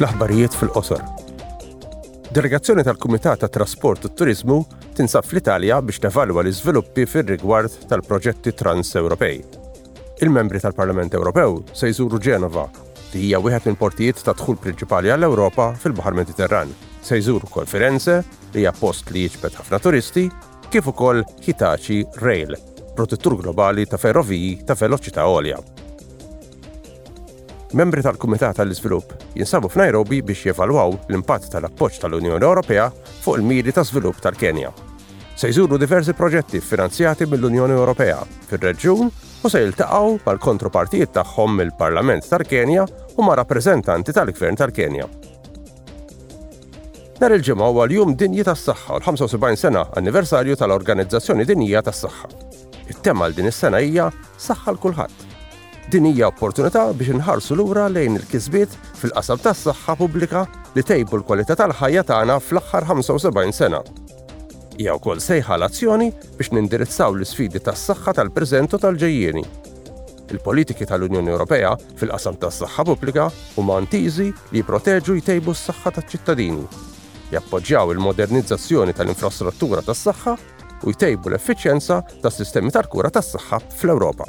L-aħbarijiet fil-qosor. Delegazzjoni tal-Kumitat tat Trasport u Turiżmu tinsab fl-Italja biex tevalwa l-iżviluppi fir-rigward tal-proġetti trans-Ewropej. Il-membri tal-Parlament Ewropew se jżuru Ġenova, li hija wieħed mill-portijiet ta' dħul prinċipali għall-Ewropa fil-Baħar Mediterran. Se jżuru wkoll Firenze, li hija post li jiġbed ħafna turisti, kif ukoll Hitachi Rail, produttur globali ta' ferroviji ta' veloċità għolja. Membri tal-Kumitat għall-Iżvilupp jinsabu f'Nairobi biex jevalwaw l-impatt tal-appoġġ tal-Unjoni Ewropea fuq il-miri ta' żvilupp tal-Kenja. Se jżuru diversi proġetti ffinanzjati mill-Unjoni Ewropea fir-reġjun u se jiltaqgħu mal-kontropartijiet tagħhom mill-Parlament tal-Kenja u ma' rappreżentanti tal-Gvern tal-Kenja. Nhar il-Ġimgħa huwa l-Jum Dinji tas-Saħħa u l-75 sena anniversarju tal-Organizzazzjoni Dinjija tas-Saħħa. It-tema għal din is-sena hija Saħħa 'l kulħadd. Din hija opportunità biex inħarsu lura lejn il-kisbiet fil-qasam tas-saħħa pubblika li tejbu l-kwalità tal-ħajja tagħna fl-aħħar 75 sena. Hija wkoll sejħa għal azzjoni biex nindirizzaw l-isfidi tas-saħħa tal-preżent u tal-ġejjieni. Il-politiki tal-Unjoni Ewropea fil-qasam tas-saħħa pubblika huma ntiżi li jipproteġu jtejbu s-saħħa taċ-ċittadini, jappoġġjaw il-modernizzazzjoni tal-infrastruttura tas-saħħa, u jtejbu l-effiċjenza tas-sistemi tal-kura tas-saħħa fl-Ewropa.